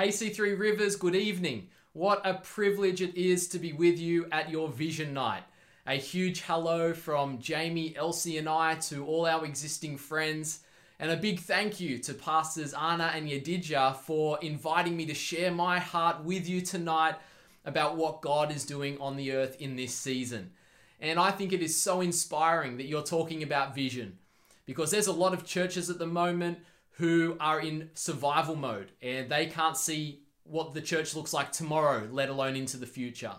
Hey, C3 Rivers, good evening. What a privilege it is to be with you at your vision night. A huge hello from Jamie, Elsie, and I to all our existing friends. And a big thank you to Pastors Anna and Yadidja for inviting me to share my heart with you tonight about what God is doing on the earth in this season. And I think it is so inspiring that you're talking about vision because there's a lot of churches at the moment who are in survival mode and they can't see what the church looks like tomorrow, let alone into the future.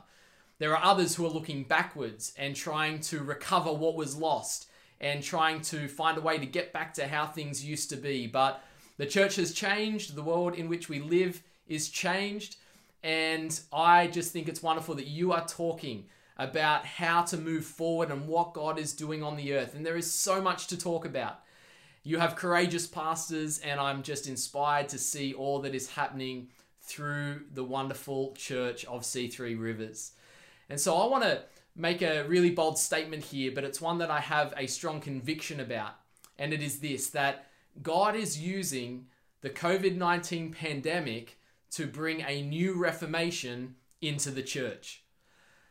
There are others who are looking backwards and trying to recover what was lost and trying to find a way to get back to how things used to be. But the church has changed, the world in which we live is changed, and I just think it's wonderful that you are talking about how to move forward and what God is doing on the earth. And there is so much to talk about. You have courageous pastors, and I'm just inspired to see all that is happening through the wonderful church of C3 Rivers. And so I want to make a really bold statement here, but it's one that I have a strong conviction about. And it is this that God is using the COVID 19 pandemic to bring a new reformation into the church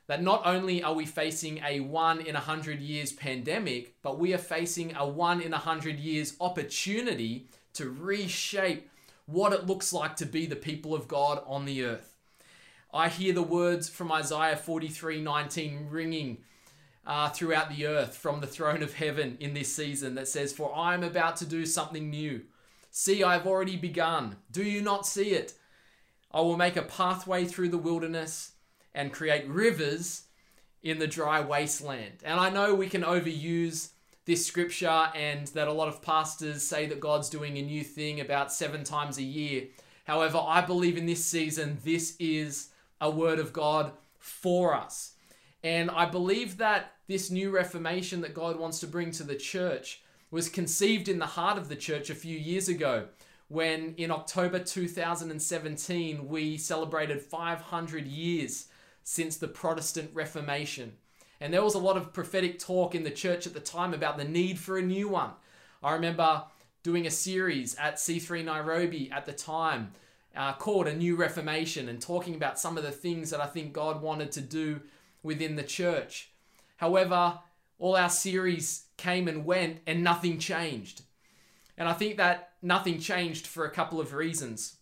that not only are we facing a one in a hundred years pandemic, but we are facing a one in a hundred years opportunity to reshape what it looks like to be the people of God on the earth. I hear the words from Isaiah 43 19 ringing uh, throughout the earth from the throne of heaven in this season that says, For I am about to do something new. See, I have already begun. Do you not see it? I will make a pathway through the wilderness and create rivers in the dry wasteland. And I know we can overuse this scripture and that a lot of pastors say that God's doing a new thing about seven times a year. However, I believe in this season, this is a word of God for us. And I believe that this new reformation that God wants to bring to the church was conceived in the heart of the church a few years ago when in October 2017 we celebrated 500 years since the Protestant Reformation. And there was a lot of prophetic talk in the church at the time about the need for a new one. I remember doing a series at C3 Nairobi at the time uh, called A New Reformation and talking about some of the things that I think God wanted to do within the church. However, all our series came and went and nothing changed. And I think that nothing changed for a couple of reasons.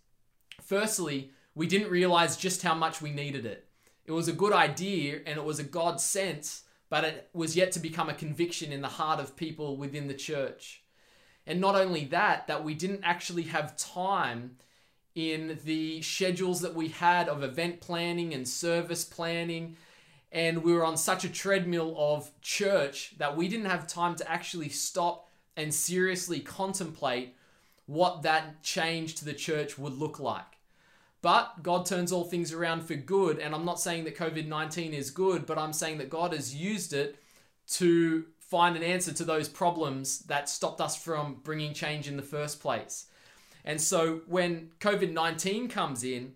Firstly, we didn't realize just how much we needed it. It was a good idea and it was a God sense, but it was yet to become a conviction in the heart of people within the church. And not only that, that we didn't actually have time in the schedules that we had of event planning and service planning. And we were on such a treadmill of church that we didn't have time to actually stop and seriously contemplate what that change to the church would look like. But God turns all things around for good. And I'm not saying that COVID 19 is good, but I'm saying that God has used it to find an answer to those problems that stopped us from bringing change in the first place. And so when COVID 19 comes in,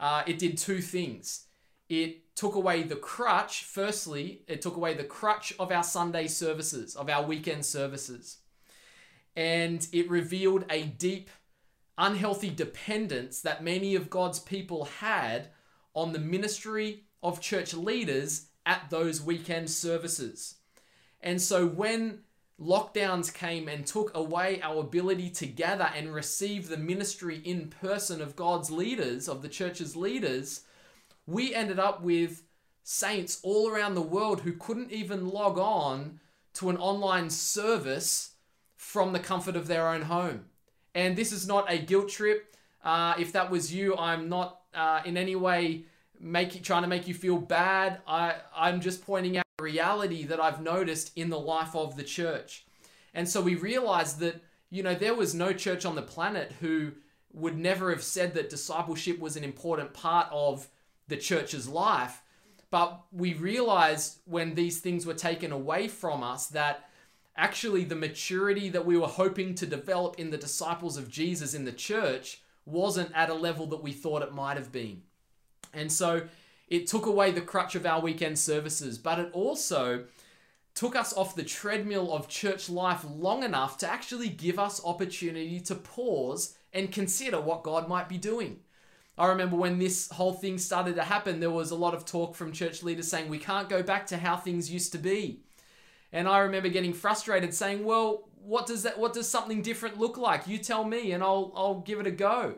uh, it did two things. It took away the crutch, firstly, it took away the crutch of our Sunday services, of our weekend services. And it revealed a deep unhealthy dependence that many of God's people had on the ministry of church leaders at those weekend services. And so when lockdowns came and took away our ability to gather and receive the ministry in person of God's leaders, of the church's leaders, we ended up with saints all around the world who couldn't even log on to an online service from the comfort of their own home. And this is not a guilt trip. Uh, if that was you, I'm not uh, in any way make, trying to make you feel bad. I, I'm just pointing out the reality that I've noticed in the life of the church. And so we realized that, you know, there was no church on the planet who would never have said that discipleship was an important part of the church's life. But we realized when these things were taken away from us that actually the maturity that we were hoping to develop in the disciples of Jesus in the church wasn't at a level that we thought it might have been. And so it took away the crutch of our weekend services, but it also took us off the treadmill of church life long enough to actually give us opportunity to pause and consider what God might be doing. I remember when this whole thing started to happen, there was a lot of talk from church leaders saying we can't go back to how things used to be. And I remember getting frustrated saying, "Well, what does that what does something different look like? You tell me and I'll I'll give it a go."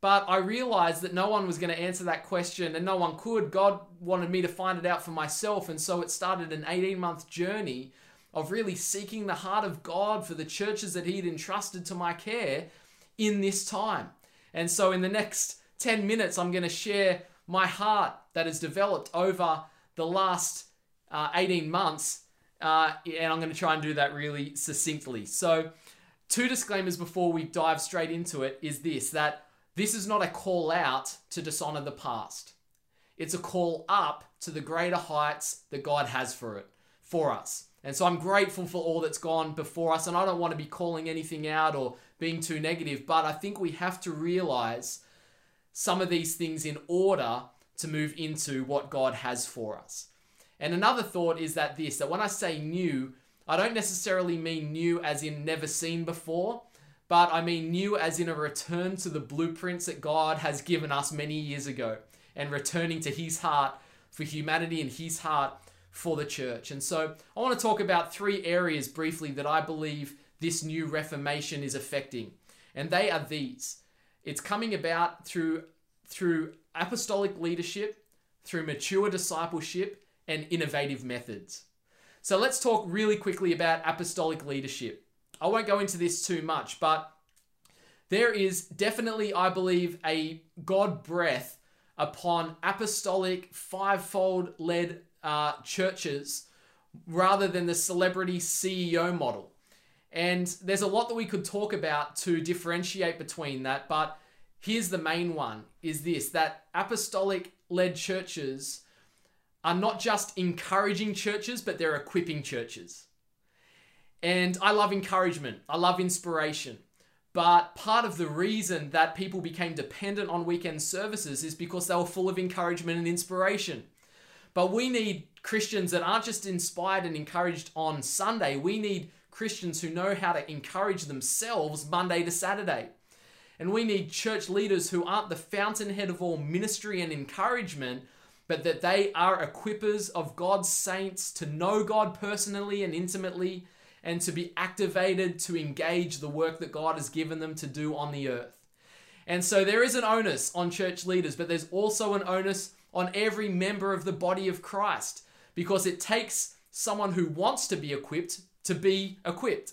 But I realized that no one was going to answer that question and no one could. God wanted me to find it out for myself. And so it started an 18 month journey of really seeking the heart of God for the churches that He'd entrusted to my care in this time. And so in the next 10 minutes, I'm going to share my heart that has developed over the last uh, 18 months. Uh, and I'm going to try and do that really succinctly. So, two disclaimers before we dive straight into it is this that this is not a call out to dishonor the past. It's a call up to the greater heights that God has for it, for us. And so I'm grateful for all that's gone before us, and I don't want to be calling anything out or being too negative, but I think we have to realize some of these things in order to move into what God has for us. And another thought is that this that when I say new, I don't necessarily mean new as in never seen before, but I mean new as in a return to the blueprints that God has given us many years ago and returning to his heart for humanity and his heart for the church. And so I want to talk about three areas briefly that I believe this new reformation is affecting. And they are these. It's coming about through through apostolic leadership, through mature discipleship and innovative methods. So let's talk really quickly about apostolic leadership. I won't go into this too much, but there is definitely, I believe, a God breath upon apostolic, fivefold led uh, churches rather than the celebrity CEO model. And there's a lot that we could talk about to differentiate between that, but here's the main one is this that apostolic led churches are not just encouraging churches, but they're equipping churches. And I love encouragement, I love inspiration. But part of the reason that people became dependent on weekend services is because they were full of encouragement and inspiration. But we need Christians that aren't just inspired and encouraged on Sunday. We need Christians who know how to encourage themselves Monday to Saturday. And we need church leaders who aren't the fountainhead of all ministry and encouragement, but that they are equippers of God's saints to know God personally and intimately and to be activated to engage the work that God has given them to do on the earth. And so there is an onus on church leaders, but there's also an onus on every member of the body of Christ because it takes someone who wants to be equipped to be equipped.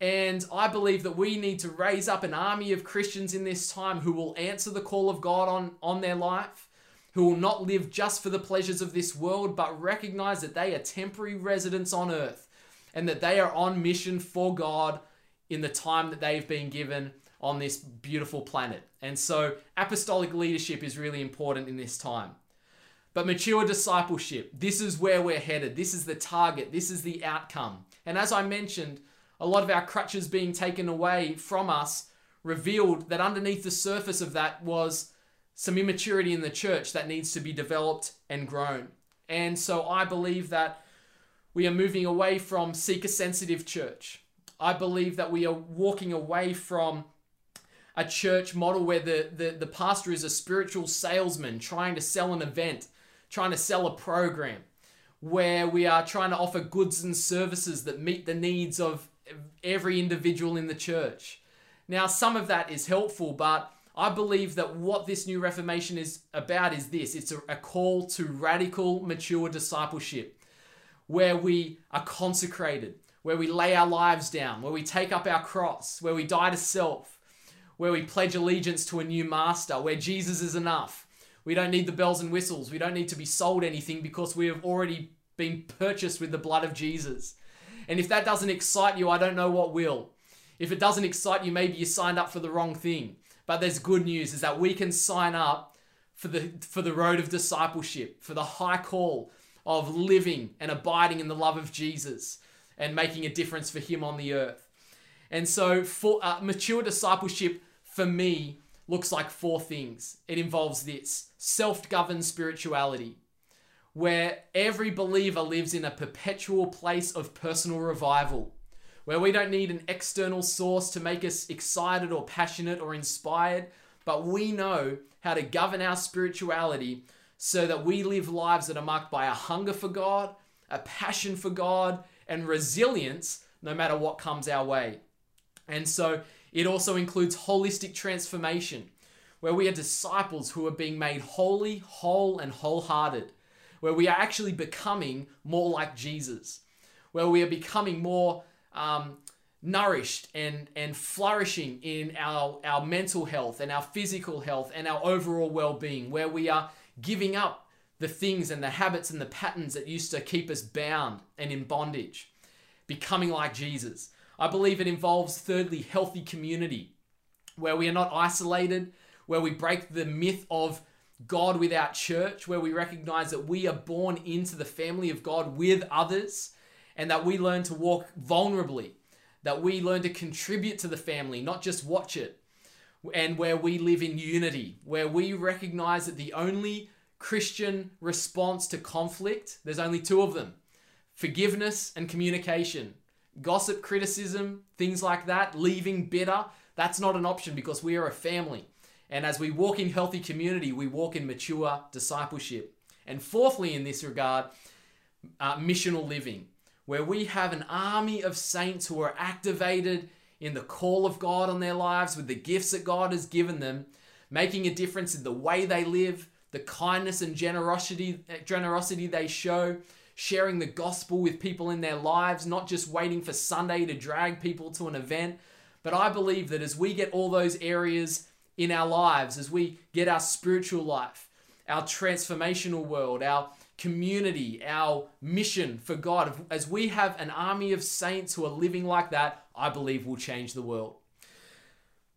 And I believe that we need to raise up an army of Christians in this time who will answer the call of God on, on their life, who will not live just for the pleasures of this world, but recognize that they are temporary residents on earth and that they are on mission for God in the time that they've been given on this beautiful planet. And so, apostolic leadership is really important in this time. But mature discipleship, this is where we're headed. This is the target. This is the outcome. And as I mentioned, a lot of our crutches being taken away from us revealed that underneath the surface of that was some immaturity in the church that needs to be developed and grown. And so I believe that we are moving away from seeker sensitive church. I believe that we are walking away from a church model where the, the, the pastor is a spiritual salesman trying to sell an event, trying to sell a program, where we are trying to offer goods and services that meet the needs of every individual in the church. Now, some of that is helpful, but I believe that what this new Reformation is about is this it's a, a call to radical, mature discipleship where we are consecrated, where we lay our lives down, where we take up our cross, where we die to self, where we pledge allegiance to a new master, where Jesus is enough. We don't need the bells and whistles. We don't need to be sold anything because we have already been purchased with the blood of Jesus. And if that doesn't excite you, I don't know what will. If it doesn't excite you, maybe you signed up for the wrong thing. But there's good news is that we can sign up for the for the road of discipleship, for the high call of living and abiding in the love of Jesus and making a difference for Him on the earth. And so, for uh, mature discipleship for me looks like four things. It involves this self-governed spirituality, where every believer lives in a perpetual place of personal revival, where we don't need an external source to make us excited or passionate or inspired, but we know how to govern our spirituality so that we live lives that are marked by a hunger for God, a passion for God, and resilience no matter what comes our way. And so it also includes holistic transformation, where we are disciples who are being made holy, whole, and wholehearted, where we are actually becoming more like Jesus, where we are becoming more um, nourished and, and flourishing in our, our mental health and our physical health and our overall well being, where we are giving up the things and the habits and the patterns that used to keep us bound and in bondage, becoming like Jesus. I believe it involves, thirdly, healthy community, where we are not isolated, where we break the myth of God without church, where we recognize that we are born into the family of God with others, and that we learn to walk vulnerably, that we learn to contribute to the family, not just watch it, and where we live in unity, where we recognize that the only Christian response to conflict, there's only two of them forgiveness and communication. Gossip, criticism, things like that, leaving bitter, that's not an option because we are a family. And as we walk in healthy community, we walk in mature discipleship. And fourthly, in this regard, uh, missional living, where we have an army of saints who are activated in the call of God on their lives with the gifts that God has given them, making a difference in the way they live, the kindness and generosity generosity they show, sharing the gospel with people in their lives, not just waiting for Sunday to drag people to an event. But I believe that as we get all those areas in our lives, as we get our spiritual life, our transformational world, our community, our mission for God, as we have an army of saints who are living like that, I believe will change the world.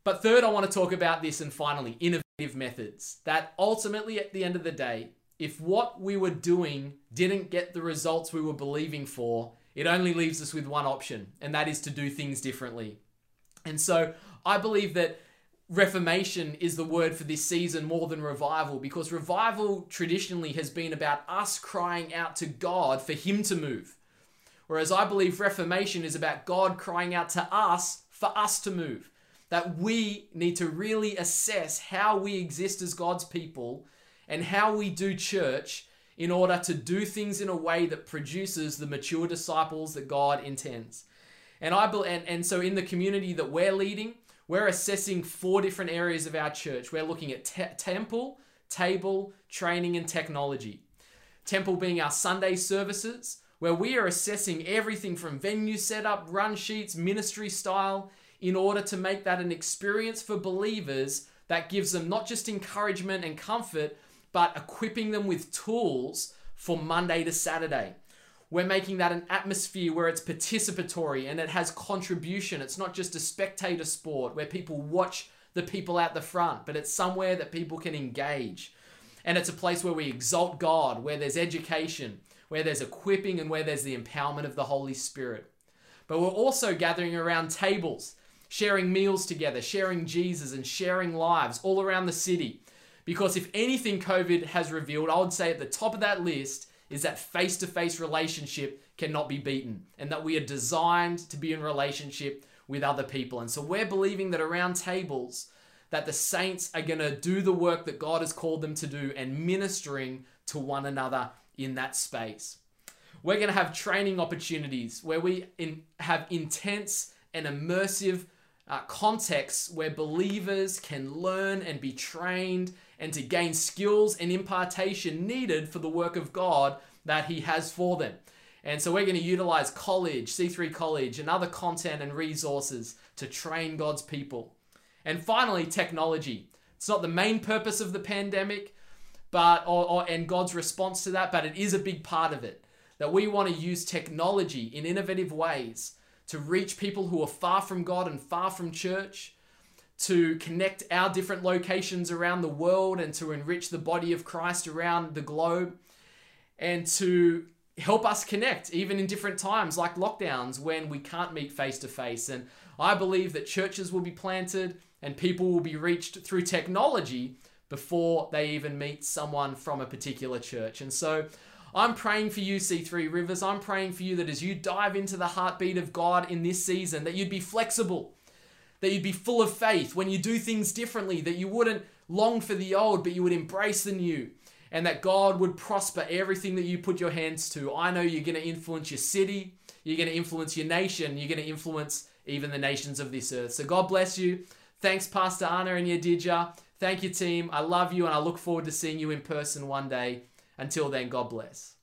But third, I want to talk about this and finally, innovative methods. That ultimately, at the end of the day, if what we were doing didn't get the results we were believing for, it only leaves us with one option, and that is to do things differently. And so I believe that reformation is the word for this season more than revival because revival traditionally has been about us crying out to God for Him to move. Whereas I believe reformation is about God crying out to us for us to move that we need to really assess how we exist as God's people and how we do church in order to do things in a way that produces the mature disciples that God intends. And I and, and so in the community that we're leading, we're assessing four different areas of our church. We're looking at te- temple, table, training, and technology. Temple being our Sunday services, where we are assessing everything from venue setup, run sheets, ministry style, in order to make that an experience for believers that gives them not just encouragement and comfort, but equipping them with tools for Monday to Saturday. We're making that an atmosphere where it's participatory and it has contribution. It's not just a spectator sport where people watch the people out the front, but it's somewhere that people can engage. And it's a place where we exalt God, where there's education, where there's equipping, and where there's the empowerment of the Holy Spirit. But we're also gathering around tables sharing meals together, sharing Jesus, and sharing lives all around the city. Because if anything COVID has revealed, I would say at the top of that list is that face to face relationship cannot be beaten and that we are designed to be in relationship with other people. And so we're believing that around tables, that the saints are going to do the work that God has called them to do and ministering to one another in that space. We're going to have training opportunities where we in, have intense and immersive uh, contexts where believers can learn and be trained and to gain skills and impartation needed for the work of God that He has for them. And so we're going to utilize college, C3 College, and other content and resources to train God's people. And finally, technology. It's not the main purpose of the pandemic, but or, or, and God's response to that, but it is a big part of it. That we want to use technology in innovative ways to reach people who are far from God and far from church, to connect our different locations around the world and to enrich the body of Christ around the globe, and to help us connect even in different times like lockdowns when we can't meet face to face. And I believe that churches will be planted and people will be reached through technology before they even meet someone from a particular church. And so I'm praying for you, C3 Rivers. I'm praying for you that as you dive into the heartbeat of God in this season, that you'd be flexible, that you'd be full of faith when you do things differently, that you wouldn't long for the old, but you would embrace the new, and that God would prosper everything that you put your hands to. I know you're going to influence your city, you're going to influence your nation, you're going to influence even the nations of this earth. So God bless you. Thanks, Pastor Anna and Yadidja. Thank you, team. I love you, and I look forward to seeing you in person one day. Until then, God bless.